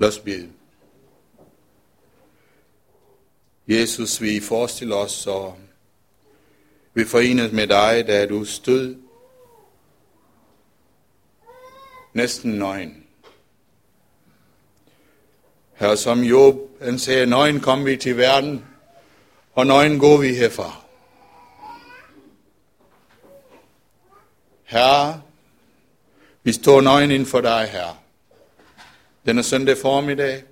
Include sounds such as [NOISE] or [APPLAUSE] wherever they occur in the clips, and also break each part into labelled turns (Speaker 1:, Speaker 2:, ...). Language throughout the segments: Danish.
Speaker 1: Lad os bede. Jesus, vi forestiller os, og vi forenes med dig, da du stod næsten nøgen. Her som Job, han sagde, nøgen kom vi til verden, og nøgen går vi herfra. Herre, vi står nøgen ind for dig, Herre. Denne søndag formiddag.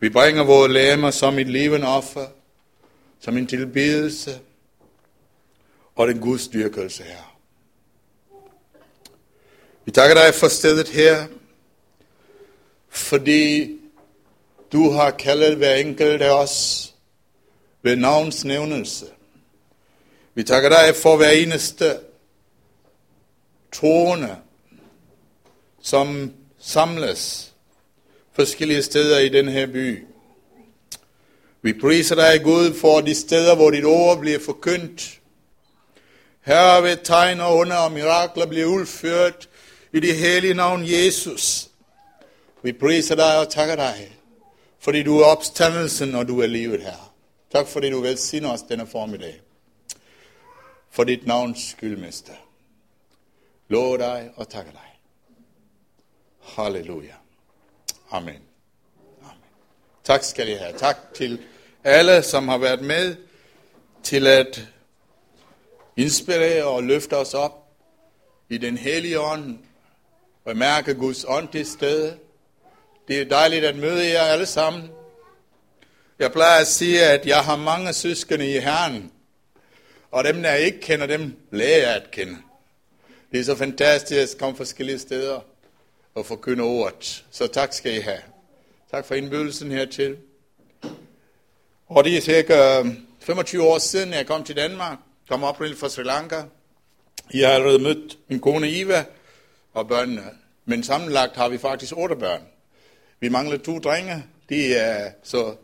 Speaker 1: Vi bringer vores lemmer som et levende offer, som en tilbedelse og den Guds dyrkelse, her. Vi takker dig for stedet her, fordi du har kaldet hver enkelt af os ved navns nævnelse. Vi takker dig for hver eneste troende, som samles forskellige steder i den her by. Vi priser dig, Gud, for de steder, hvor dit ord bliver forkyndt. Her ved tegn og under og mirakler bliver udført i det hellige navn Jesus. Vi priser dig og takker dig, fordi du er opstandelsen, og du er livet her. Tak fordi du velsigner os denne formiddag. For dit navns skyld, mester. Lov dig og takker dig. Halleluja. Amen. Amen. Tak skal I have. Tak til alle, som har været med til at inspirere og løfte os op i den hellige ånd og mærke Guds ånd til stede. Det er dejligt at møde jer alle sammen. Jeg plejer at sige, at jeg har mange søskende i Herren, og dem, der ikke kender dem, lærer jeg at kende. Det er så fantastisk at komme forskellige steder og forkynde ordet. Så tak skal I have. Tak for indbydelsen hertil. Og det er cirka øh, 25 år siden, jeg kom til Danmark. Kom oprindeligt fra Sri Lanka. Jeg har allerede mødt min kone Iva og børnene. Men sammenlagt har vi faktisk otte børn. Vi mangler to drenge. De er så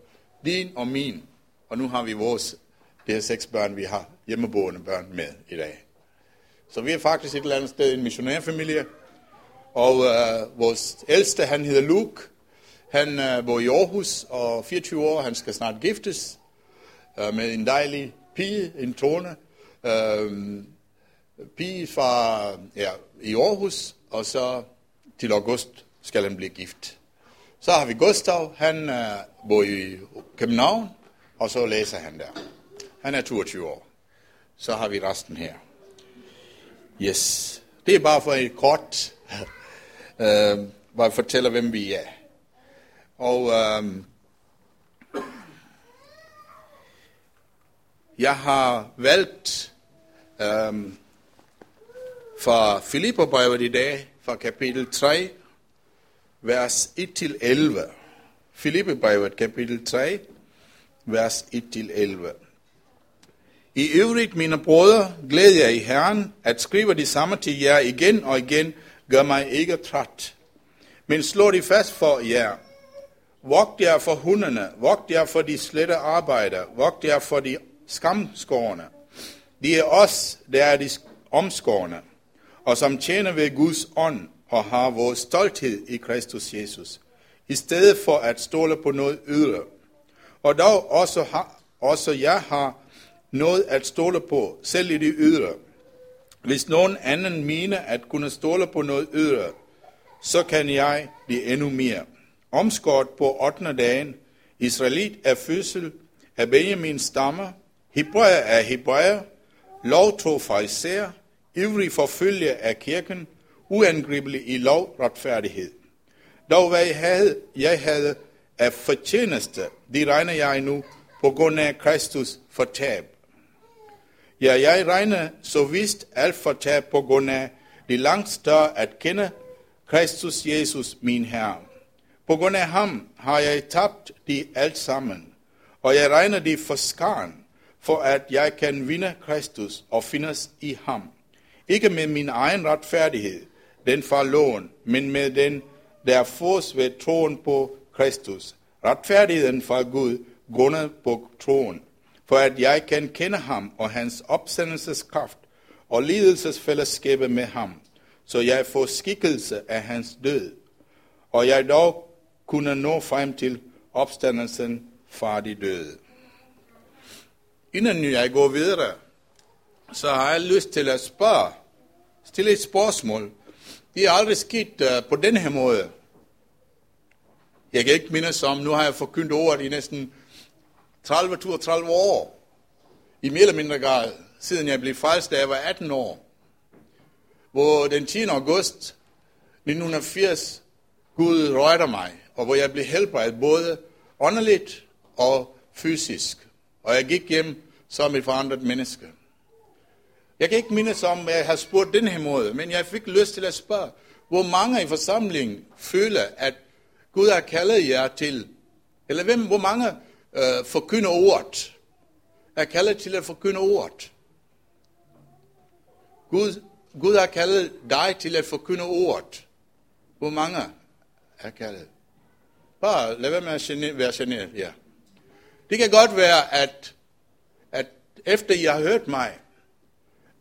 Speaker 1: din og min. Og nu har vi vores, det er seks børn, vi har hjemmeboende børn med i dag. Så vi er faktisk et eller andet sted en missionærfamilie. Og øh, vores ældste, han hedder Luke. Han øh, bor i Aarhus og 24 år. Han skal snart giftes øh, med en dejlig pige, en tone. Øh, pige fra ja, i Aarhus, og så til august skal han blive gift. Så har vi Gustav, han øh, bor i København, og så læser han der. Han er 22 år. Så har vi resten her. Yes. Det er bare for et kort, Øh, uh, bare fortæller, hvem vi er. Og øh, jeg har valgt øh, fra Filipperbrevet i dag, fra kapitel 3, vers 1-11. Filipperbrevet kapitel 3, vers 1-11. I øvrigt, mine brødre, glæder jeg i Herren, at skrive det samme til jer igen og igen, gør mig ikke træt. Men slå de fast for jer. Vogt jer for hundene, vogt jer for de slette arbejder, vogt jer for de skamskårne. De er os, der er de omskårne, og som tjener ved Guds ånd, og har vores stolthed i Kristus Jesus, i stedet for at stole på noget ydre. Og dog også, har, også jeg har noget at stole på, selv i det ydre. Hvis nogen anden mener at kunne stole på noget ydre, så kan jeg blive endnu mere. Omskåret på 8. dagen, Israelit er fødsel af Benjamins stammer, Hebræer er Hebræer, lovtro fra især, ivrig forfølge af kirken, uangribelig i lov retfærdighed. Dog hvad jeg havde, jeg havde af fortjeneste, det regner jeg nu på grund af Kristus for tab. Ja, jeg regner så vist alt for tab på grund af det langt større at kende Kristus Jesus, min Herre. På grund af ham har jeg tabt de alt sammen, og jeg regner de for skaren, for at jeg kan vinde Kristus og findes i ham. Ikke med min egen retfærdighed, den fra loven, men med den, der fås ved troen på Kristus. Retfærdigheden fra Gud, grundet på troen, for at jeg kan kende ham og hans opsendelseskraft og lidelsesfællesskabet med ham, så jeg får skikkelse af hans død, og jeg dog kunne nå frem til opstandelsen fra de døde. Inden jeg går videre, så har jeg lyst til at spørge, stille et spørgsmål. Det er aldrig sket uh, på den her måde. Jeg kan ikke mindes om, nu har jeg forkyndt ordet i næsten 30-32 år. I mere eller mindre grad, siden jeg blev frelst, da jeg var 18 år. Hvor den 10. august 1980, Gud rørte mig, og hvor jeg blev helbredt både åndeligt og fysisk. Og jeg gik hjem som et forandret menneske. Jeg kan ikke mindes om, at jeg har spurgt den her måde, men jeg fik lyst til at spørge, hvor mange i forsamlingen føler, at Gud har kaldet jer til, eller hvem, hvor mange øh, forkynde ordet, er kaldet til at forkynde ordet. Gud, Gud har kaldet dig til at forkynde ordet. Hvor mange er kaldet? Bare lad være med at være generet, ja. Det kan godt være, at, at efter I har hørt mig,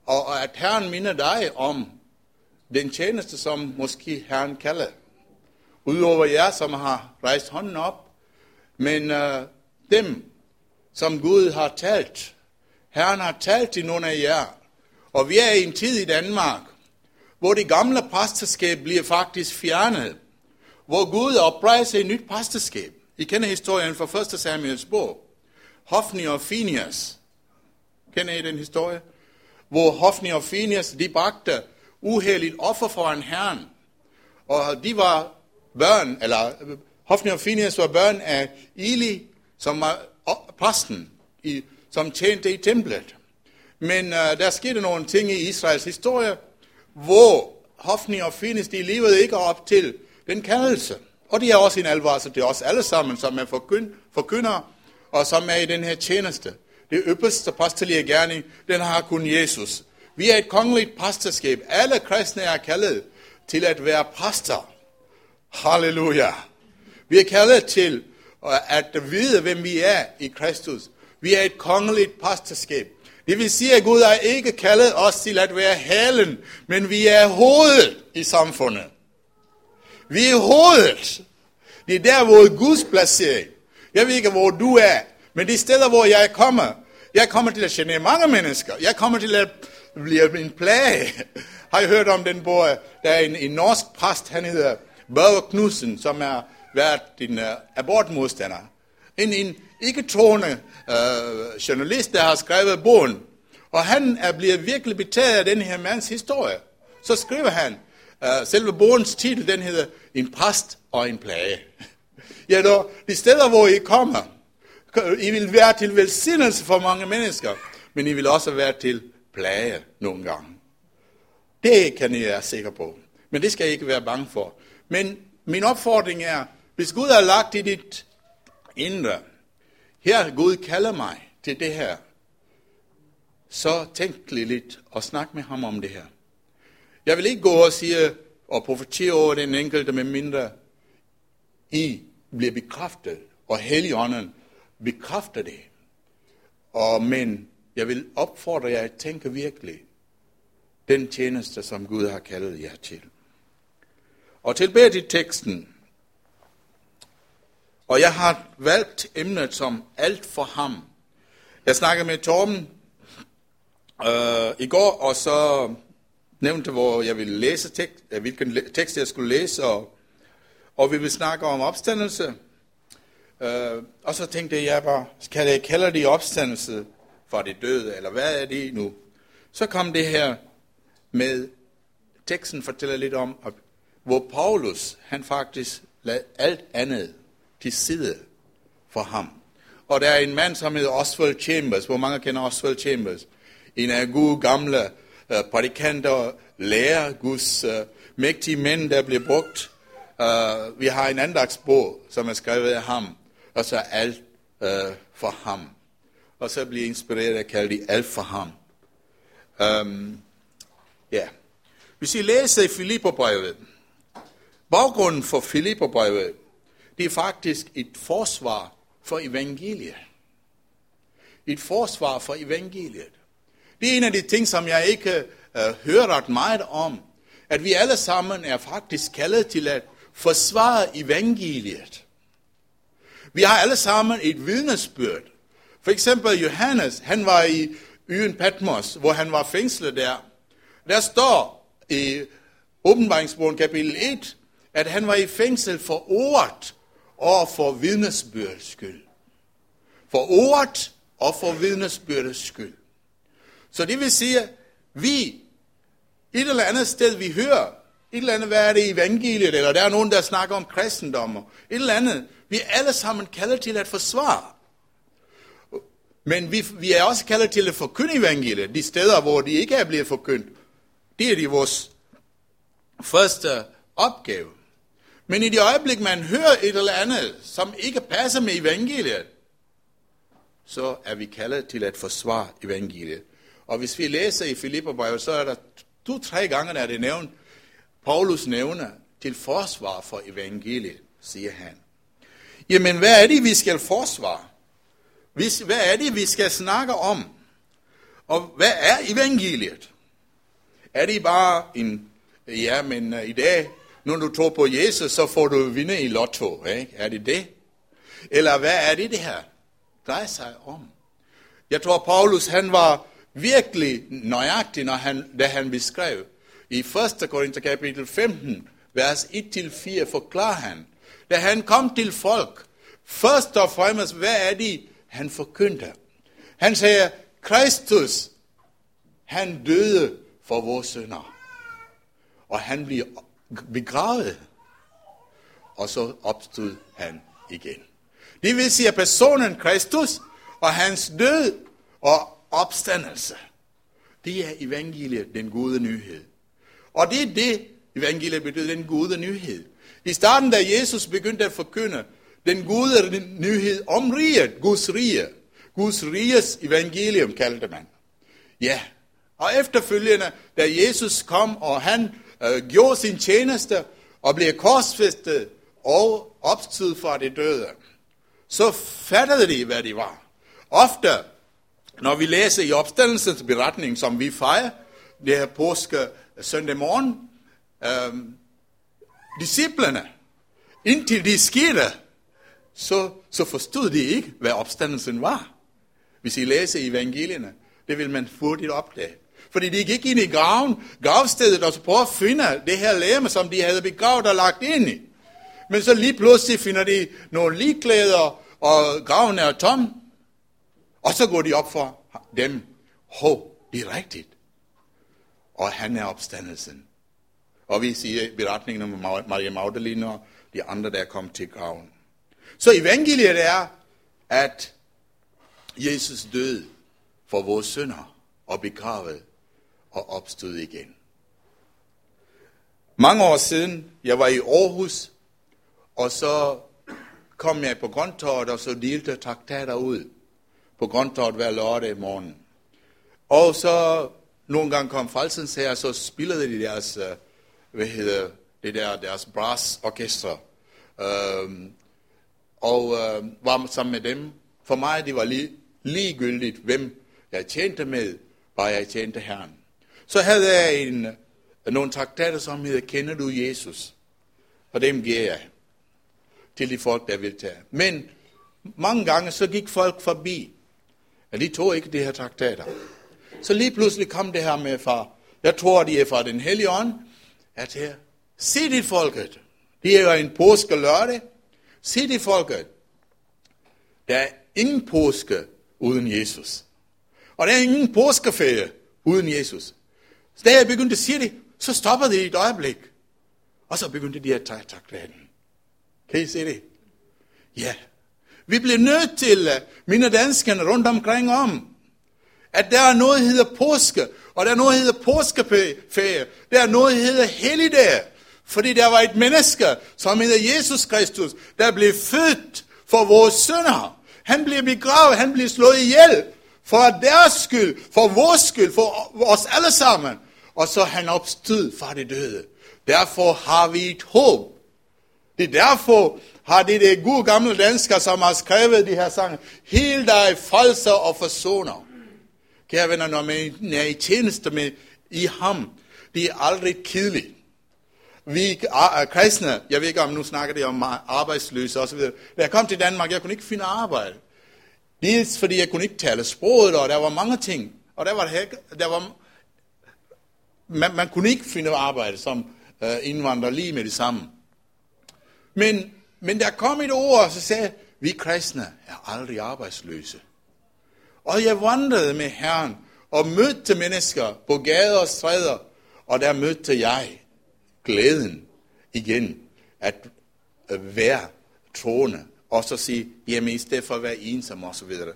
Speaker 1: og at Herren minder dig om den tjeneste, som måske Herren kalder. Udover jer, som har rejst hånden op. Men øh, dem, som Gud har talt. Herren har talt til nogle af jer. Og vi er i en tid i Danmark, hvor det gamle præsteskab bliver faktisk fjernet. Hvor Gud oprejser et nyt præsteskab. I kender historien fra 1. Samuels bog. Hofni og Phineas. Kender I den historie? Hvor Hofni og Phineas, de bragte uheldigt offer for en herren. Og de var børn, eller Hofni og Phineas var børn af Eli, som var præsten, i, som tjente i templet. Men uh, der skete nogle ting i Israels historie, hvor Hofni og Finis, de levede ikke op til den kaldelse. Og det er også en alvarsel til os alle sammen, som er forkyndere, og som er i den her tjeneste. Det ypperste præstelige gerning, den har kun Jesus. Vi er et kongeligt præsterskab. Alle kristne er kaldet til at være præster. Halleluja. Vi er kaldet til at vide, hvem vi er i Kristus. Vi er et kongeligt præsterskab. Det vil sige, at Gud har ikke kaldet os til at være halen, men vi er hovedet i samfundet. Vi er hovedet. Det er der, hvor Guds placering. Jeg ved ikke, hvor du er, men det steder, hvor jeg kommer. Jeg kommer til at genere mange mennesker. Jeg kommer til at blive en plage. Har I hørt om den bor, Der er en, en norsk præst, han hedder Børge Knudsen, som er været en uh, øh, abortmodstander. En, en ikke-troende uh, journalist, der har skrevet bogen. Og han er blevet virkelig betaget af den her mands historie. Så skriver han, uh, selve bogens titel, den hedder En præst og en plage. [LAUGHS] ja, dog, de steder, hvor I kommer, I vil være til velsignelse for mange mennesker, men I vil også være til plage nogle gange. Det kan I være sikre på. Men det skal I ikke være bange for. Men min opfordring er, hvis Gud har lagt i dit indre, her Gud kalder mig til det her, så tænk lidt og snak med ham om det her. Jeg vil ikke gå og sige og profetere over den enkelte, med mindre I bliver bekræftet, og Helligånden bekræfter det. Og, men jeg vil opfordre jer at tænke virkelig den tjeneste, som Gud har kaldet jer til. Og tilbage til teksten. Og jeg har valgt emnet som alt for ham. Jeg snakkede med Torben øh, i går, og så nævnte, hvor jeg ville læse tekst, øh, hvilken tekst jeg skulle læse, og, og vi vil snakke om opstandelse. Øh, og så tænkte jeg bare, skal jeg kalde det opstandelse for det døde, eller hvad er det nu? Så kom det her med, teksten fortæller lidt om, hvor Paulus, han faktisk lagde alt andet til side for ham. Og der er en mand, som hedder Oswald Chambers. Hvor mange kender Oswald Chambers? En af gode gamle uh, prædikanter, lærer, Guds uh, mægtige mænd, der blev brugt. Uh, vi har en andagsbog, som er skrevet af ham. Og så alt uh, for ham. Og så bliver inspireret af kalde det alt for ham. Øhm, um. Yeah. Hvis I læser i Filipperbrevet, baggrunden for Filipperbrevet, det er faktisk et forsvar for evangeliet. Et forsvar for evangeliet. Det er en af de ting, som jeg ikke uh, hører ret meget om. At vi alle sammen er faktisk kaldet til at forsvare evangeliet. Vi har alle sammen et vidnesbyrd. For eksempel Johannes, han var i øen Patmos, hvor han var fængslet der. Der står i åbenbaringsbogen kapitel 1, at han var i fængsel for ordet og for vidnesbyrdets skyld. For ordet og for vidnesbyrdets skyld. Så det vil sige, at vi et eller andet sted, vi hører, et eller andet, hvad er det evangeliet, eller der er nogen, der snakker om kristendom, et eller andet. Vi er alle sammen kaldet til at forsvare. Men vi, vi er også kaldet til at forkynde evangeliet, de steder, hvor de ikke er blevet forkyndt. Det er de vores første opgave. Men i det øjeblik, man hører et eller andet, som ikke passer med evangeliet, så er vi kaldet til at forsvare evangeliet. Og hvis vi læser i Filipperbrevet, så er der to-tre gange, der er det nævnt, Paulus nævner til forsvar for evangeliet, siger han. Jamen, hvad er det, vi skal forsvare? Hvad er det, vi skal snakke om? Og hvad er evangeliet? Er det bare en, ja, men øh, i dag, når du tror på Jesus, så får du vinde i lotto, ikke? Er det det? Eller hvad er det, det her drejer sig om? Jeg tror, Paulus, han var virkelig nøjagtig, når han, da han beskrev i 1. Korinther kapitel 15, vers 1-4, forklarer han, da han kom til folk, først og fremmest, hvad er det, han forkyndte? Han siger, Kristus, han døde for vores sønder, og han blev begravet, og så opstod han igen. Det vil sige, at personen Kristus og hans død og opstandelse, det er evangeliet, den gode nyhed. Og det er det, evangeliet betyder, den gode nyhed. I starten, da Jesus begyndte at forkynde den gode nyhed om riget, Guds rige, Guds riges evangelium kaldte man. Ja, og efterfølgende, da Jesus kom, og han øh, gjorde sin tjeneste, og blev korsfæstet og opstod fra det døde, så fattede de, hvad de var. Ofte, når vi læser i opstandelsens beretning, som vi fejrer, det her påske øh, søndag morgen, øh, disciplerne, indtil de skete, så, så forstod de ikke, hvad opstandelsen var. Hvis I læser evangelierne, det vil man hurtigt opdage. Fordi de gik ind i graven, gravstedet, og så prøvede at finde det her læme, som de havde begravet og lagt ind i. Men så lige pludselig finder de nogle ligklæder, og graven er tom. Og så går de op for dem. Hov, det er rigtigt. Og han er opstandelsen. Og vi siger beretningen om Maria Magdalene og de andre, der kom til graven. Så evangeliet er, at Jesus døde for vores synder og begravet og opstod igen. Mange år siden, jeg var i Aarhus, og så kom jeg på Grøntorvet, og så delte traktater ud på Grøntorvet hver lørdag morgen. Og så nogle gange kom Falsens her, så spillede de deres, øh, hvad hedder det der, deres brassorkestre. Øhm, og øh, var sammen med dem. For mig det var lige, ligegyldigt, hvem jeg tjente med, bare jeg tjente Herren. Så havde jeg en, nogle traktater, som hedder, kender du Jesus? Og dem giver jeg til de folk, der vil tage. Men mange gange så gik folk forbi, og de tog ikke de her traktater. Så lige pludselig kom det her med fra, jeg tror, de er fra den hellige ånd, at her, se dit folket. Det er jo en påske lørdag. Se dit folket. Der er ingen påske uden Jesus. Og der er ingen påskeferie uden Jesus. Så da jeg begyndte at sige det, så stoppede det i et øjeblik. Og så begyndte de at tage traktaten. Kan I se det? Ja. Vi bliver nødt til, øh, mine danskerne rundt omkring om, at der er noget, der hedder påske, og der er noget, der hedder påskeferie. Der er noget, der hedder helligdag. Fordi der var et menneske, som hedder Jesus Kristus, der blev født for vores sønder. Han blev begravet, han blev slået ihjel. For deres skyld, for vores skyld, for os alle sammen. Og så han opstod fra det døde. Derfor har vi et håb. Det er derfor har det det gode gamle danskere, som har skrevet de her sange. Hil dig, falser og forsoner. Kære venner, når man er i tjeneste med i ham, det er aldrig kedeligt. vi er kristne, jeg ved ikke om nu snakker det om arbejdsløse osv. Da jeg kom til Danmark, jeg kunne ikke finde arbejde. Dels fordi jeg kunne ikke tale sproget, og der var mange ting. Og der var, der var man, man kunne ikke finde arbejde som øh, indvandrer lige med det samme. Men, men der kom et ord, og så sagde vi kristne er aldrig arbejdsløse. Og jeg vandrede med Herren og mødte mennesker på gader og stræder, og der mødte jeg glæden igen at være troende, og så sige, jamen i stedet for at være ensom og så videre.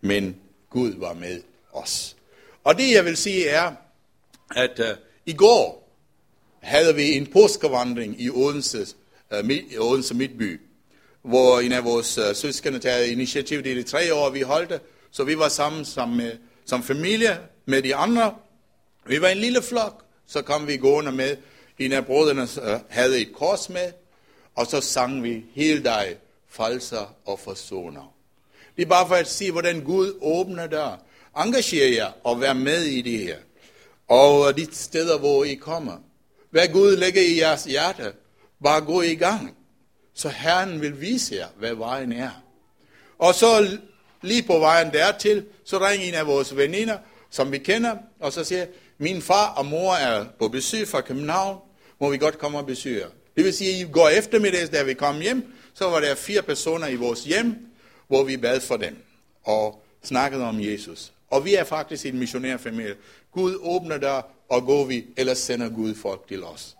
Speaker 1: Men Gud var med os. Og det jeg vil sige er, at uh, i går havde vi en påskevandring i Odense, øh, uh, midt, Odense Midtby, hvor en af vores uh, søskende tager initiativ. Det i de tre år, vi holdt det. Så vi var sammen som, med, som familie med de andre. Vi var en lille flok. Så kom vi gående med. En af brødrene uh, havde et kors med. Og så sang vi hele dig, falser og forsoner. Det er bare for at sige, hvordan Gud åbner der. Engager jer og vær med i det her over de steder, hvor I kommer. Hvad Gud lægger i jeres hjerte, bare gå i gang. Så Herren vil vise jer, hvad vejen er. Og så lige på vejen dertil, så ringer en af vores veninder, som vi kender, og så siger, min far og mor er på besøg fra København, må vi godt komme og besøge Det vil sige, at i går eftermiddags, da vi kom hjem, så var der fire personer i vores hjem, hvor vi bad for dem og snakkede om Jesus. Og vi er faktisk en missionærfamilie. Gud åbner der, og går vi, eller sender Gud folk til os.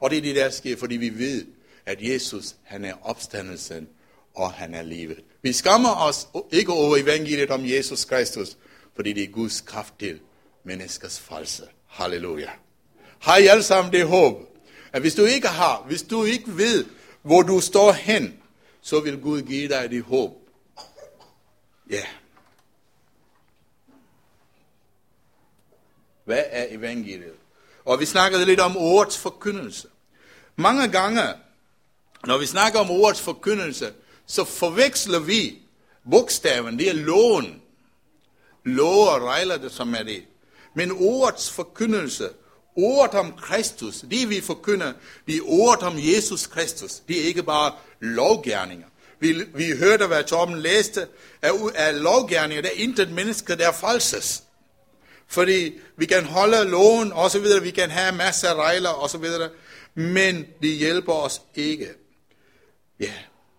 Speaker 1: Og det er det, der sker, fordi vi ved, at Jesus, han er opstandelsen, og han er livet. Vi skammer os ikke over evangeliet om Jesus Kristus, fordi det er Guds kraft til menneskers false. Halleluja. Har I alle sammen det håb, at hvis du ikke har, hvis du ikke ved, hvor du står hen, så vil Gud give dig det håb. Ja. Yeah. Hvad er evangeliet? Og vi snakkede lidt om ordets forkyndelse. Mange gange, når vi snakker om ordets forkyndelse, så forveksler vi bogstaven, det er loven. Lov og regler det, som er det. Men ordets forkyndelse, ordet om Kristus, det vi forkynder, det er ordet om Jesus Kristus. Det er ikke bare lovgærninger. Vi, vi hørte, hvad Torben læste, af, af lovgærninger, der er intet menneske, der falses. Fordi vi kan holde loven, og så videre, vi kan have masser af regler, og så videre, men det hjælper os ikke. Ja.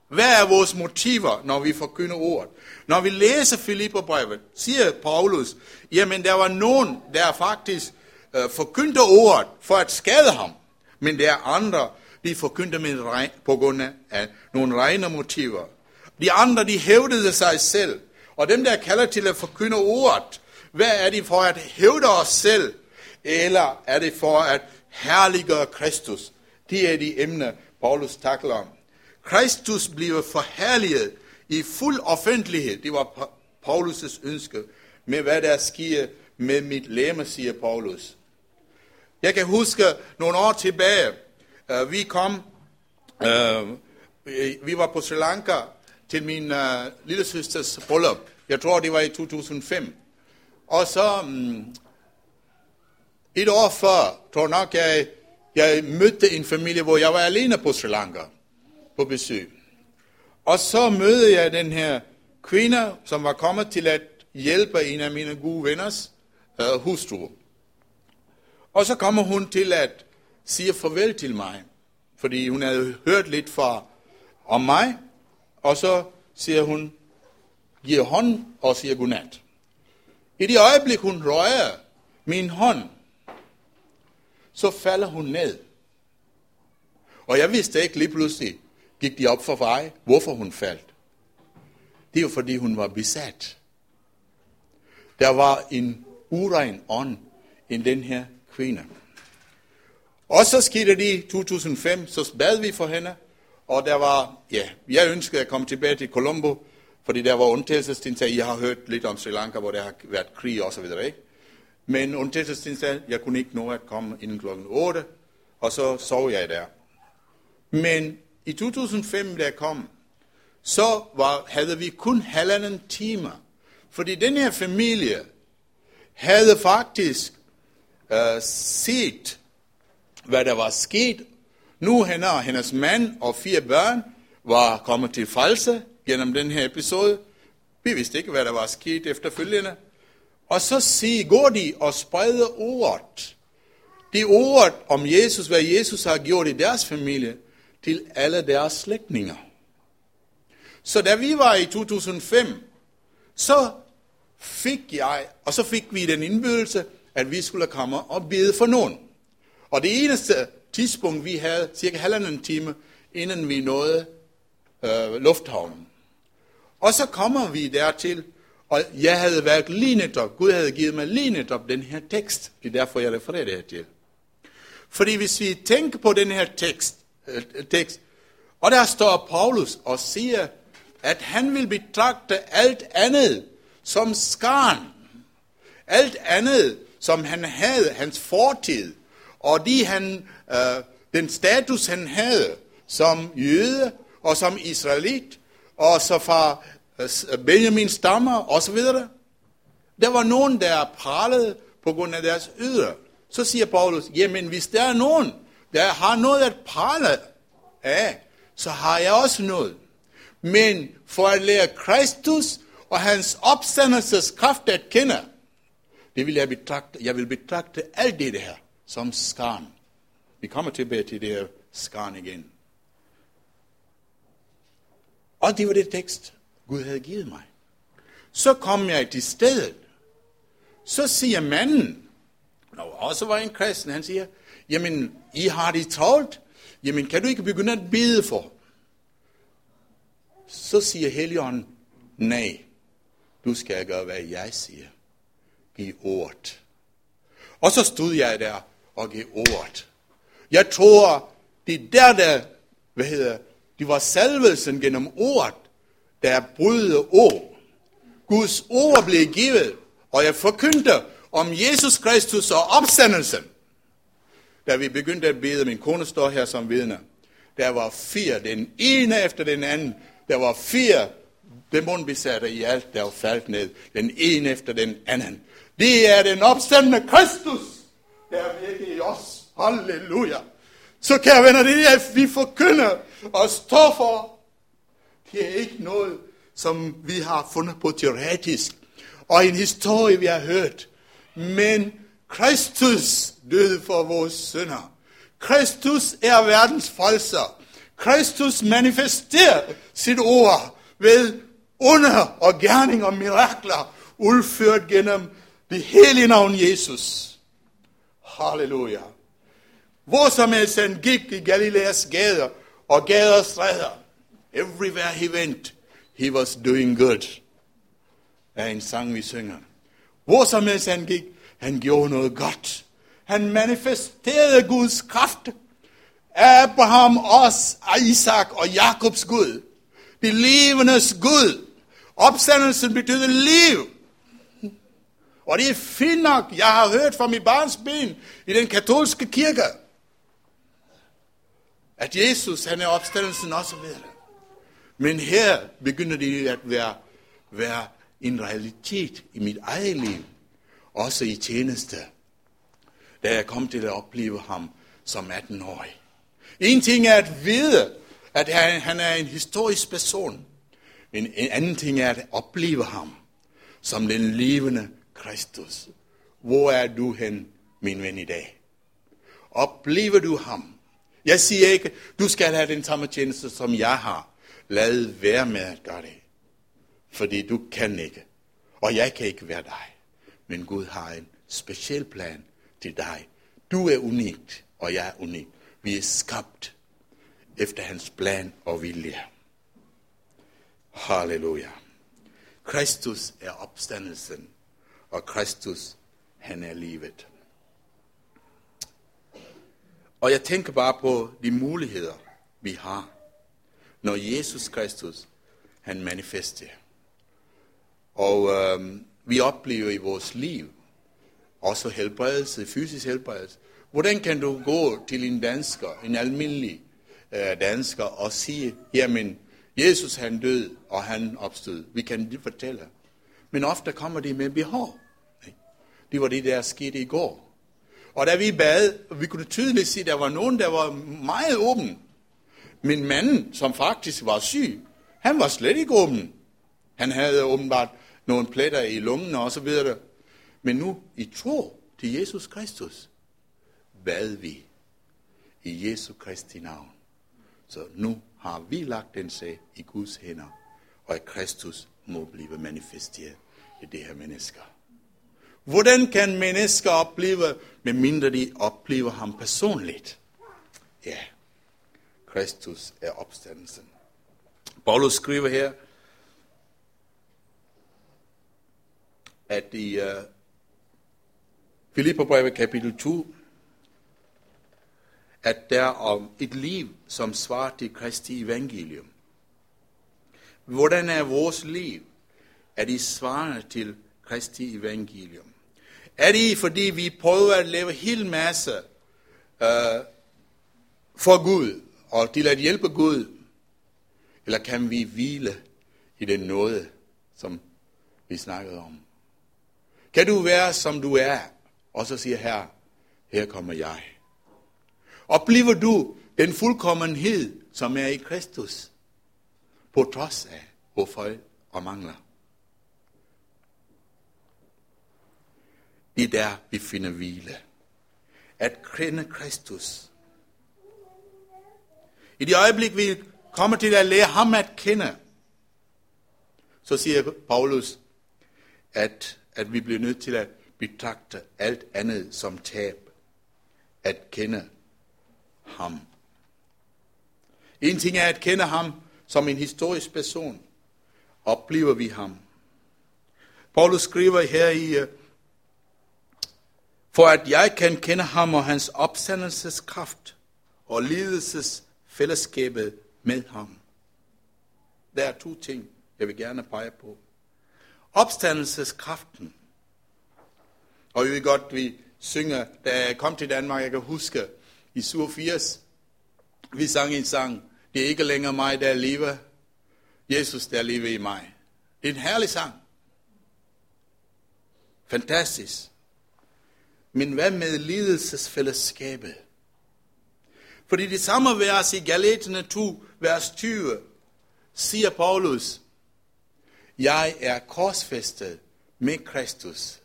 Speaker 1: Hvad er vores motiver, når vi forkynder ordet? Når vi læser Filipperbrevet, siger Paulus, jamen der var nogen, der faktisk øh, forkyndte ordet for at skade ham, men der er andre, de forkyndte med regn, på grund af nogle regne motiver. De andre, de hævdede sig selv, og dem, der kalder til at forkynde ordet, hvad er det for at hævde os selv, eller er det for at herliggøre Kristus? Det er de emner, Paulus takler om. Kristus bliver forherliget i fuld offentlighed. Det var Paulus' ønske med, hvad der sker med mit læme, siger Paulus. Jeg kan huske nogle år tilbage, uh, vi kom, uh, vi var på Sri Lanka til min uh, lille søsters bryllup. Jeg tror, det var i 2005. Og så um, et år før, tror nok, jeg, jeg mødte en familie, hvor jeg var alene på Sri Lanka på besøg. Og så mødte jeg den her kvinde, som var kommet til at hjælpe en af mine gode venners øh, hustru. Og så kommer hun til at sige farvel til mig, fordi hun havde hørt lidt fra om mig, og så siger hun, giver hånd og siger godnat. I det øjeblik, hun rører min hånd, så falder hun ned. Og jeg vidste ikke lige pludselig, gik de op for mig, hvorfor hun faldt. Det er jo fordi, hun var besat. Der var en urein ånd i den her kvinde. Og så skete det i 2005, så bad vi for hende, og der var, ja, jeg ønskede at komme tilbage til Colombo, fordi der var undtagelsestilstand. Jeg har hørt lidt om Sri Lanka, hvor der har været krig og så videre, ikke? Men undtagelsestilstand, jeg kunne ikke nå at komme inden klokken 8, og så sov jeg der. Men i 2005, da jeg kom, så var, havde vi kun halvanden timer. Fordi den her familie havde faktisk øh, set, hvad der var sket, Nu hende og hendes mand og fire børn var kommet til false gennem den her episode. Vi vidste ikke, hvad der var sket efterfølgende. Og så siger, går de og spreder ordet. Det ord om Jesus, hvad Jesus har gjort i deres familie, til alle deres slægtninger. Så da vi var i 2005, så fik jeg, og så fik vi den indbydelse, at vi skulle komme og bede for nogen. Og det eneste tidspunkt, vi havde cirka halvanden time, inden vi nåede øh, lufthavnen. Og så kommer vi dertil, og jeg havde været lige netop, Gud havde givet mig lige netop den her tekst. Det er derfor, jeg refererer det her til. Fordi hvis vi tænker på den her tekst, øh, tekst og der står Paulus og siger, at han vil betragte alt andet som skarn. Alt andet, som han havde, hans fortid, og de han, øh, den status, han havde som jøde og som israelit, og så fra øh, øh, Benjamin stammer videre. Der var nogen, der pralede på grund af deres ydre. Så siger Paulus, jamen hvis der er nogen, der har noget at prale af, så har jeg også noget. Men for at lære Kristus og hans opstandelseskraft at kende, det vil jeg betragte, jeg vil betragte alt det her som skarn. Vi kommer tilbage til det her skarn igen. Og det var det tekst, Gud havde givet mig. Så kom jeg til stedet. Så siger manden, der også var en kristen, han siger, jamen, I har det travlt. Jamen, kan du ikke begynde at bede for? Så siger Helligånden, nej, du skal gøre, hvad jeg siger. Giv ordet. Og så stod jeg der og gav ordet. Jeg tror, det er der, der, hvad hedder, det var salvelsen gennem ordet, der brydede ord. Guds ord blev givet, og jeg forkyndte om Jesus Kristus og opstandelsen. Da vi begyndte at bede, min kone står her som vidne, der var fire, den ene efter den anden, der var fire dæmonbesatte i alt, der faldt ned, den ene efter den anden. Det er den opstandende Kristus, der virker i os. Halleluja. Så kære venner, det er, at vi forkynder og står for. Det er ikke noget, som vi har fundet på teoretisk, og en historie, vi har hørt. Men Kristus døde for vores sønder. Kristus er verdens frelser. Kristus manifesterer sit ord ved under og gerning og mirakler, udført gennem det hele navn Jesus. Halleluja. Hvor som helst han gik i Galileas gader og gader og stræder. Everywhere he went, he was doing good. Er en sang, vi synger. Hvor som helst han gik, han gjorde noget godt. Han manifesterede Guds kraft. Abraham, os, Isaac og Jakobs Gud. De levendes Gud. Opstandelsen betyder liv. Og det er fint nok. Jeg har hørt fra mit barns ben i den katolske kirke, at Jesus han er opstandelsen også videre. Men her begynder det at være, være en realitet i mit eget liv, også i tjeneste, da jeg kom til at opleve ham som 18-årig. En ting er at vide, at han, han er en historisk person. En, en anden ting er at opleve ham som den levende Kristus. Hvor er du hen, min ven, i dag? Oplever du ham? Jeg siger ikke, du skal have den samme tjeneste, som jeg har. Lad være med at gøre det. Fordi du kan ikke. Og jeg kan ikke være dig. Men Gud har en speciel plan til dig. Du er unikt, og jeg er unik. Vi er skabt efter hans plan og vilje. Halleluja. Kristus er opstandelsen, og Kristus, han er livet. Og jeg tænker bare på de muligheder, vi har, når Jesus Kristus, han manifesterer. Og øh, vi oplever i vores liv også helbredelse, fysisk helbredelse. Hvordan kan du gå til en dansker, en almindelig øh, dansker, og sige, jamen, Jesus han død, og han opstod. Vi kan det fortælle. Men ofte kommer de med behov. Det var det, der skete i går. Og da vi bad, og vi kunne tydeligt se, at der var nogen, der var meget åben. Men manden, som faktisk var syg, han var slet ikke åben. Han havde åbenbart nogle pletter i lungen og så videre. Men nu i tro til Jesus Kristus, bad vi i Jesu Kristi navn. Så nu har vi lagt den sag i Guds hænder, og at Kristus må blive manifesteret i det her mennesker. Hvordan kan mennesker opleve, medmindre de oplever ham personligt? Ja, Kristus er opstandelsen. Paulus skriver her, at i uh, Filipperbrevet kapitel 2, at der om et liv, som svarer til Kristi evangelium. Hvordan er vores liv? Er det svarende til Kristi evangelium? Er det fordi vi prøver at lave helt masse øh, for Gud, og til at hjælpe Gud? Eller kan vi hvile i den nåde, som vi snakkede om? Kan du være, som du er, og så siger her, her kommer jeg. Oplever du den fuldkommenhed, som er i Kristus, på trods af hvor fejl og mangler? Det er der, vi finder hvile. At kende Kristus. I det øjeblik, vi kommer til at lære ham at kende, så siger Paulus, at, at vi bliver nødt til at betragte alt andet som tab. At kende ham. En ting er at kende ham som en historisk person. Oplever vi ham. Paulus skriver her i, øh, for at jeg kan kende ham og hans opstandelseskraft og lidelsesfællesskabet med ham. Der er to ting, jeg vil gerne pege på. Opstandelseskraften. Og vi ved godt, vi synger, da jeg kom til Danmark, jeg kan huske, i 87, vi sang en sang, det er ikke længere mig, der lever, Jesus, der lever i mig. Det er en herlig sang. Fantastisk. Men hvad med lidelsesfællesskabet? Fordi det samme vers i Galaterne 2, vers 20, siger Paulus, jeg er korsfæstet med Kristus.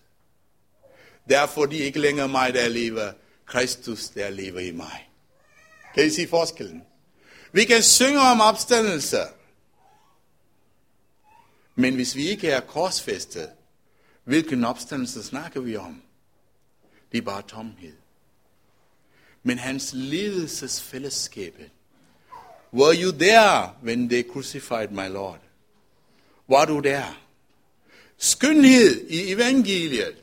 Speaker 1: Derfor er det ikke længere mig, der lever, Kristus, der lever i mig. Kan I se forskellen? Vi kan synge om opstandelse, men hvis vi ikke er korsfæstet, hvilken opstandelse snakker vi om? Det er bare tomhed. Men hans lidelsesfællesskab. Were you there when they crucified my Lord? Var du der? Skønhed i evangeliet.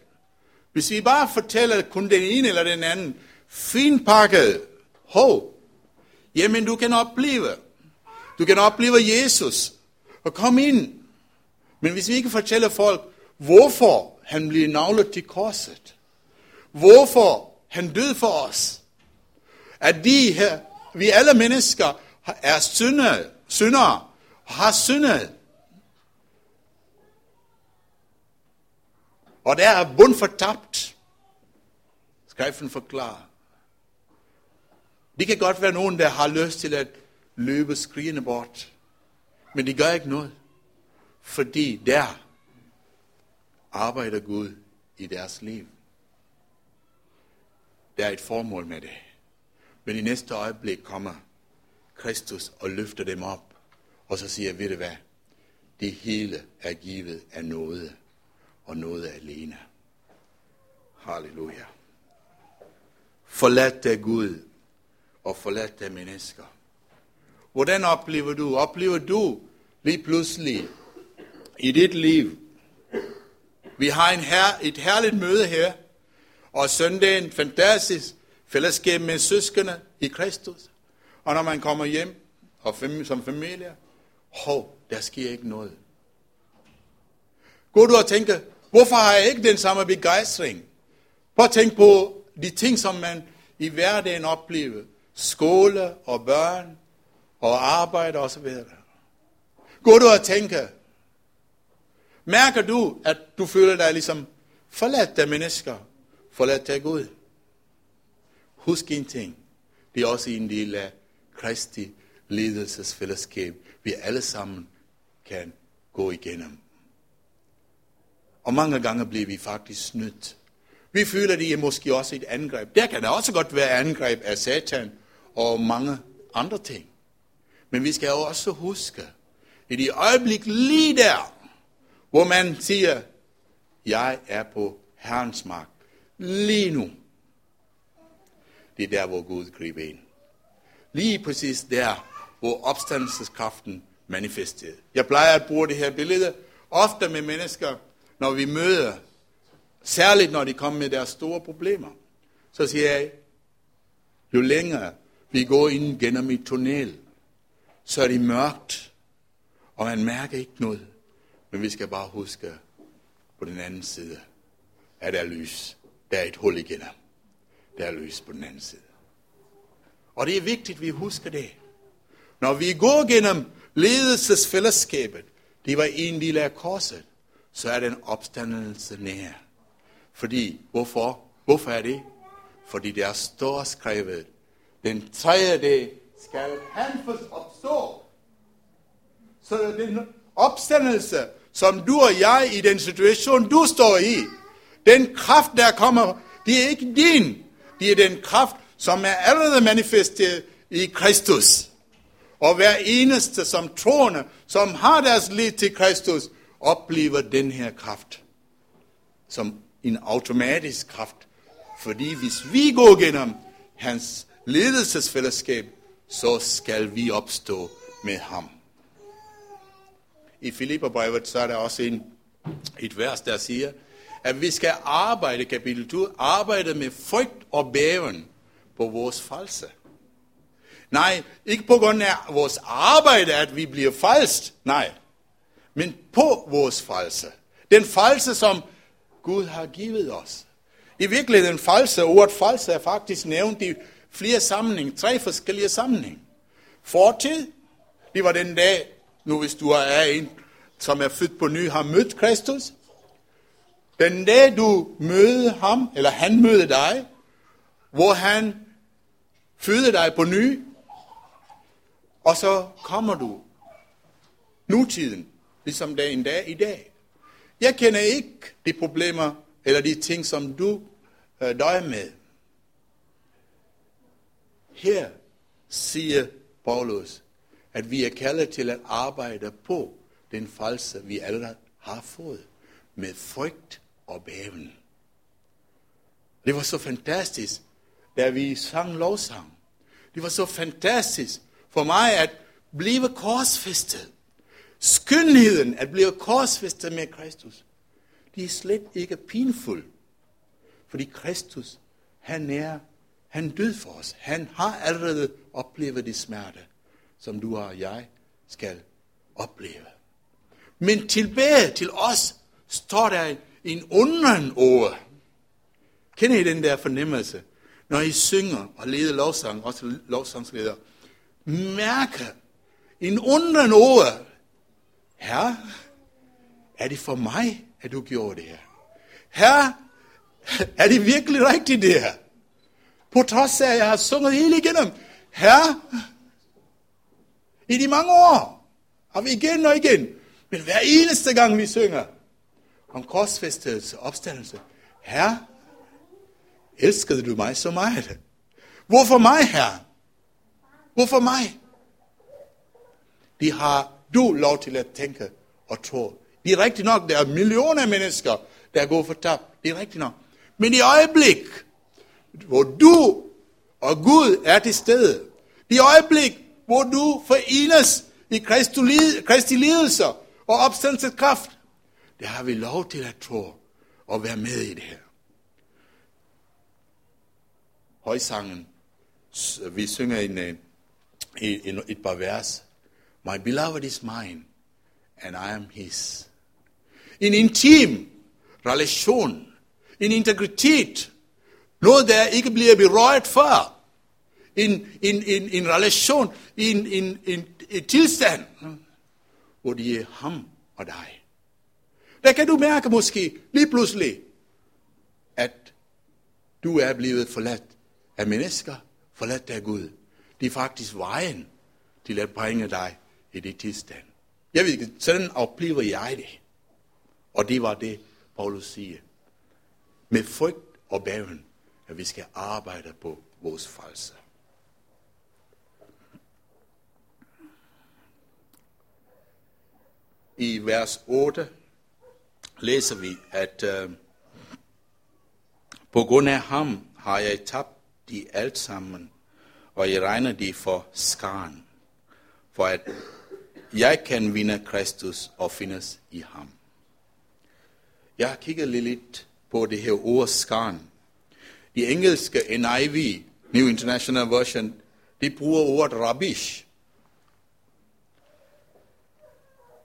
Speaker 1: Hvis vi bare fortæller kun den ene eller den anden, finpakket, hov, jamen du kan opleve. Du kan opleve Jesus og komme ind. Men hvis vi ikke fortæller folk, hvorfor han bliver navlet til korset, hvorfor han døde for os, at de her, vi alle mennesker er syndere, syndere har syndet. Og der er bund fortabt. Skriften forklarer. Det kan godt være nogen, der har lyst til at løbe skrigende bort. Men de gør ikke noget. Fordi der arbejder Gud i deres liv. Der er et formål med det. Men i næste øjeblik kommer Kristus og løfter dem op. Og så siger, ved du hvad? Det hele er givet af noget. Og noget alene. Halleluja. Forlad dig Gud. Og forlad dig mennesker. Hvordan oplever du? Oplever du lige pludselig i dit liv? Vi har en her, et herligt møde her. Og søndagen fantastisk fællesskab med søskende i Kristus. Og når man kommer hjem og som familie, hov, der sker ikke noget. Går du og tænker, hvorfor har jeg ikke den samme begejstring? Prøv at tænke på de ting, som man i hverdagen oplever. Skole og børn og arbejde osv. Går du og tænker, mærker du, at du føler dig ligesom forladt af mennesker, forladt af Gud? husk en ting. Det er også en del af Kristi ledelsesfællesskab, vi alle sammen kan gå igennem. Og mange gange bliver vi faktisk snydt. Vi føler, det er måske også et angreb. Der kan der også godt være angreb af satan og mange andre ting. Men vi skal jo også huske, i det øjeblik lige der, hvor man siger, jeg er på Herrens mark lige nu. Det er der, hvor Gud griber ind. Lige præcis der, hvor opstandelseskraften manifesterer. Jeg plejer at bruge det her billede ofte med mennesker, når vi møder, særligt når de kommer med deres store problemer. Så siger jeg, jo længere vi går ind gennem et tunnel, så er det mørkt, og man mærker ikke noget. Men vi skal bare huske, på den anden side er der lys. Der er et hul igennem. Der er lys på den anden side. Og det er vigtigt, at vi husker det. Når vi går gennem ledelsesfællesskabet, det var en del af korset, så er den opstandelse nær. Fordi, hvorfor? Hvorfor er det? Fordi der står skrevet, den tredje dag skal han opstå. Så den opstandelse, som du og jeg i den situation, du står i, den kraft, der kommer, det er ikke din. Det er den kraft, som er allerede manifesteret i Kristus. Og hver eneste som troende, som har deres liv til Kristus, oplever den her kraft som en automatisk kraft. Fordi hvis vi går gennem hans ledelsesfællesskab, så skal vi opstå med ham. I Filipperbrevet så er der også en, et vers, der siger, at vi skal arbejde, kapitel 2, arbejde med frygt og bæven på vores false. Nej, ikke på grund af vores arbejde, at vi bliver falsk. Nej, men på vores false. Den false, som Gud har givet os. I virkeligheden false, ordet false er faktisk nævnt i flere sammenhæng, tre forskellige sammenhæng. Fortid, det var den dag, nu hvis du er en, som er født på ny, har mødt Kristus. Den dag du møder ham, eller han møder dig, hvor han føder dig på ny, og så kommer du nutiden, ligesom dag en dag i dag. Jeg kender ikke de problemer, eller de ting, som du øh, døjer med. Her siger Paulus, at vi er kaldet til at arbejde på den falske, vi allerede har fået, med frygt og bæven. Det var så fantastisk, da vi sang lovsang. Det var så fantastisk for mig at blive korsfæstet. Skønheden at blive korsfæstet med Kristus. Det er slet ikke pinfuldt. Fordi Kristus, han er, han død for os. Han har allerede oplevet de smerte, som du og jeg skal opleve. Men tilbage til os står der en undren over. Kender I den der fornemmelse? Når I synger og leder lovsang, også lovsangsleder, mærker en undren over, Herre, er det for mig, at du gjorde det her? Herre, er det virkelig rigtigt det her? På trods af, at jeg har sunget hele igennem. Herre, i de mange år har vi igen og igen men hver eneste gang vi synger om korsfæstelse opstandelse, Herre, elskede du mig så meget? Hvorfor mig, Herre? Hvorfor mig? De har du lov til at tænke og tro. Det er rigtigt nok, der er millioner af mennesker, der går for tabt. Det er rigtigt nok. Men i øjeblik, hvor du og Gud er til stede, i øjeblik, hvor du forenes i Kristi lidelser, og opstandelseskraft. Jeg har vi lov til at tro og være med i det her. Højsangen, vi synger en, øh, en, et par vers. My beloved is mine, and I am his. En intim relation, en integritet, noget der ikke bliver berørt før. En, en, en, en relation, en, en, en, en tilstand, hvor det er ham og dig. Der kan du mærke måske lige pludselig, at du er blevet forladt af mennesker forladt af Gud. Det er faktisk vejen til at bringe dig i det tilstand. Jeg ved ikke, sådan oplever jeg det. Og det var det, Paulus siger. Med frygt og bæven, at vi skal arbejde på vores frelse. I vers 8 læser vi, at øh, på grund af ham har jeg tabt de alt sammen, og jeg regner de for skaren, for at jeg kan vinde Kristus og findes i ham. Jeg har kigget lidt på det her ord skaren. De engelske NIV, New International Version, de bruger ordet rubbish.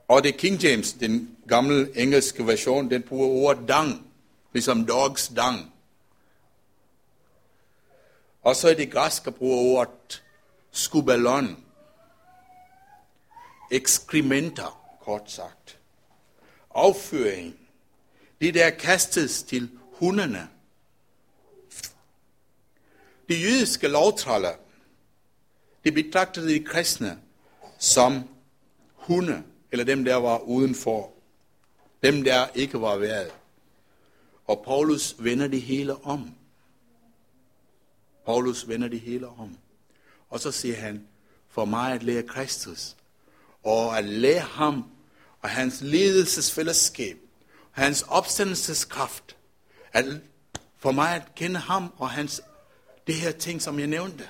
Speaker 1: Og det King James, den gamle engelske version, den bruger ordet dang, ligesom dogs dang. Og så er det græske bruger ordet skubalon. Ekskrementer, kort sagt. Afføring. Det der kastes til hundene. De jødiske lovtraller, de betragtede de kristne som hunde, eller dem, der var udenfor. Dem, der ikke var været. Og Paulus vender det hele om. Paulus vender det hele om. Og så siger han, for mig at lære Kristus, og at lære ham og hans ledelsesfællesskab, hans opstandelseskraft, at for mig at kende ham og hans, det her ting, som jeg nævnte,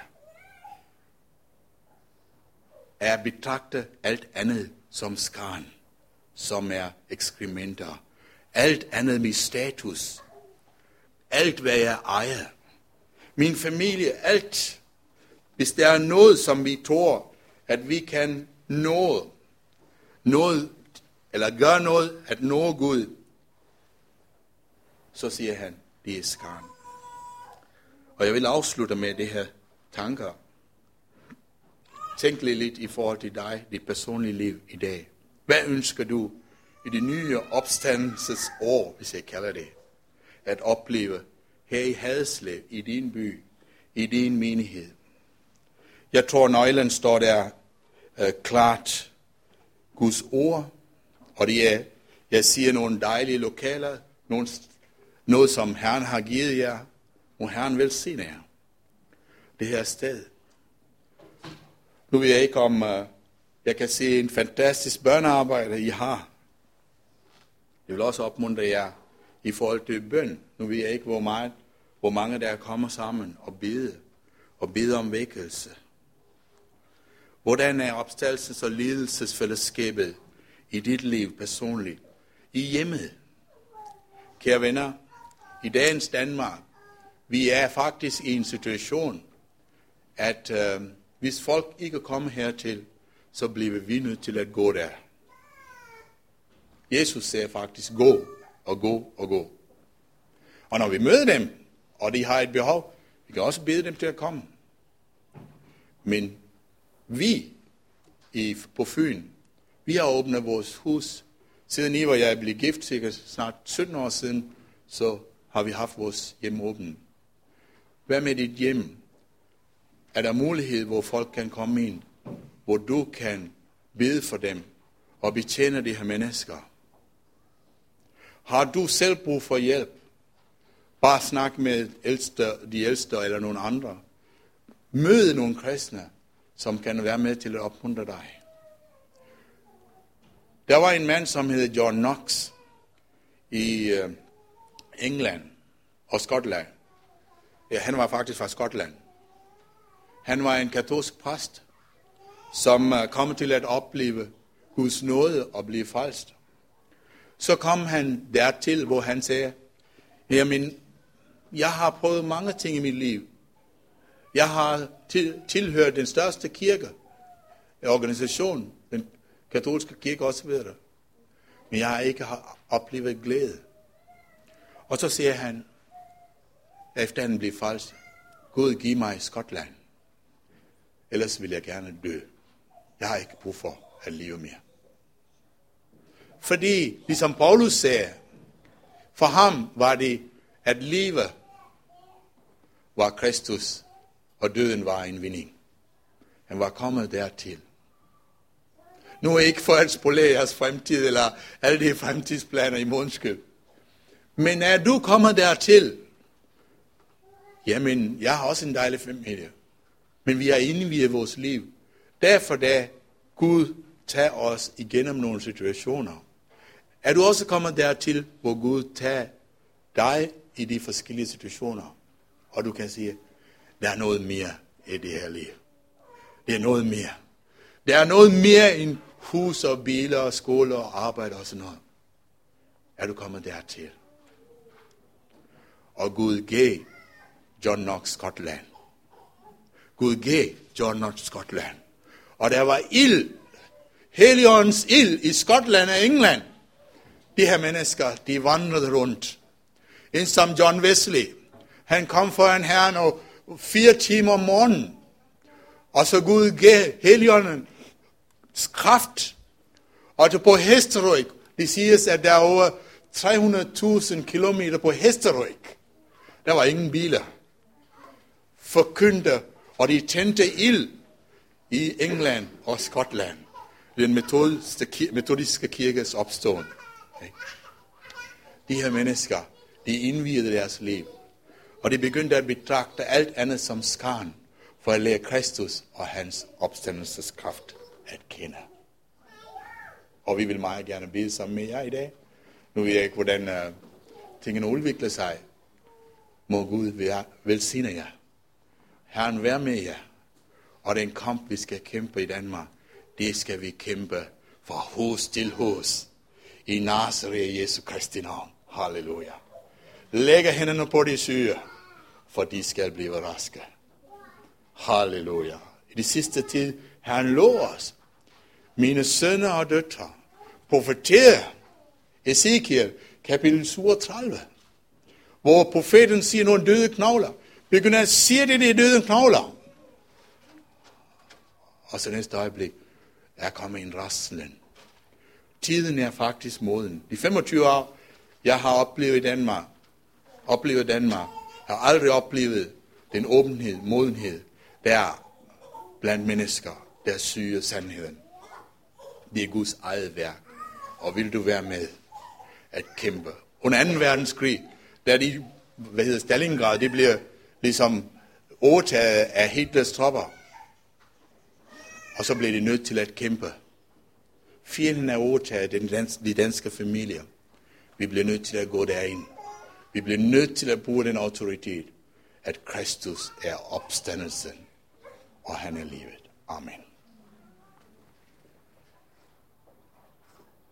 Speaker 1: er at betragte alt andet som skarn, som er ekskrementer. Alt andet min status. Alt, hvad jeg ejer min familie, alt. Hvis der er noget, som vi tror, at vi kan nå, noget, eller gøre noget at nå Gud, så siger han, det er skarn. Og jeg vil afslutte med det her tanker. Tænk lige lidt i forhold til dig, dit personlige liv i dag. Hvad ønsker du i det nye opstandelsesår, hvis jeg kalder det, at opleve her i Hadslev, i din by, i din menighed. Jeg tror, nøglen står der øh, klart. Guds ord, og det er, jeg siger nogle dejlige lokaler, nogle, noget som Herren har givet jer, og Herren vil se jer. Det her sted. Nu ved jeg ikke om, uh, jeg kan se en fantastisk børnearbejde, I har. Jeg vil også opmuntre jer i forhold til bøn. Nu ved jeg ikke, hvor, meget, hvor mange der kommer sammen og bede, og bede om vækkelse. Hvordan er opstaldelses- og lidelsesfællesskabet i dit liv personligt? I hjemmet. Kære venner, i dagens Danmark, vi er faktisk i en situation, at øh, hvis folk ikke kommer hertil, så bliver vi nødt til at gå der. Jesus sagde faktisk, gå og gå og gå. Og når vi møder dem, og de har et behov, vi kan også bede dem til at komme. Men vi i, på Fyn, vi har åbnet vores hus. Siden I og jeg blev gift, sikkert snart 17 år siden, så har vi haft vores hjem åbent. Hvad med dit hjem? Er der mulighed, hvor folk kan komme ind, hvor du kan bede for dem og betjene de her mennesker? Har du selv brug for hjælp? Bare snak med ældste, de ældste eller nogen andre. Mød nogle kristne, som kan være med til at opmuntre dig. Der var en mand, som hed John Knox i øh, England og Skotland. Ja, han var faktisk fra Skotland. Han var en katolsk præst, som øh, kom til at opleve Guds nåde og blive frelst. Så kom han dertil, hvor han sagde, jamen, jeg har prøvet mange ting i mit liv. Jeg har til, tilhørt den største kirke, organisation, den katolske kirke også ved det. Men jeg har ikke oplevet glæde. Og så siger han, efter han blev frelst, Gud giv mig Skotland. Ellers vil jeg gerne dø. Jeg har ikke brug for at leve mere. Fordi, ligesom Paulus sagde, for ham var det at leve var Kristus, og døden var en vinding. Han var kommet dertil. Nu er ikke for at spolere jeres fremtid, eller alle de fremtidsplaner i måndskyld. Men er du kommet dertil, jamen, jeg har også en dejlig familie. Men vi har indviet vores liv. Derfor da Gud tager os igennem nogle situationer. Er du også kommet dertil, hvor Gud tager dig i de forskellige situationer, og du kan sige, der er noget mere i det her liv. Det er noget mere. Der er noget mere end hus og biler og skole og arbejde og sådan noget. Er du kommet dertil? Og Gud gav John Knox Scotland. Gud gav John Knox Scotland. Og der var ild, Helligåndens ild i Skotland og England. De her mennesker, de vandrede rundt. En som John Wesley, han kom foran Herren og fire timer om morgenen. Og så Gud gav Helligånden kraft. Og på hesteryg, det siges, at der er over 300.000 kilometer på hesteryg. Der var ingen biler. Forkyndte, og de tændte ild i England og Skotland. Den metodiske, metodiske kirkes opståen. De her mennesker, de indvidede deres liv. Og de begyndte at betragte alt andet som skarn, for at lære Kristus og hans opstandelseskraft at kende. Og vi vil meget gerne bede sammen med jer i dag. Nu ved jeg ikke, hvordan uh, tingene udvikler sig. Må Gud velsigne jer. Herren vær med jer. Og den kamp, vi skal kæmpe i Danmark, det skal vi kæmpe fra hos til hos. I Nazareth Jesu Kristi navn. Halleluja. Lægger hænderne på de syge, for de skal blive raske. Halleluja. I de sidste tid, Herren lov os, mine sønner og døtre, profeterer Ezekiel kapitel 37, hvor profeten siger nogle døde knogler. Vi kunne se det, i døden knogler. Og så næste øjeblik er kommet en raslen. Tiden er faktisk moden. De 25 år, jeg har oplevet i Danmark, oplevet Danmark, har aldrig oplevet den åbenhed, modenhed, der er blandt mennesker, der syger sandheden. Det er Guds eget værk. Og vil du være med at kæmpe? Under 2. verdenskrig, da de, hvad hedder Stalingrad, det bliver ligesom overtaget af Hitlers tropper. Og så blev de nødt til at kæmpe. Fjenden er overtaget den danske, de danske familier. Vi bliver nødt til at gå derind. Vi bliver nødt til at bruge den autoritet, at Kristus er opstandelsen, og han er livet. Amen.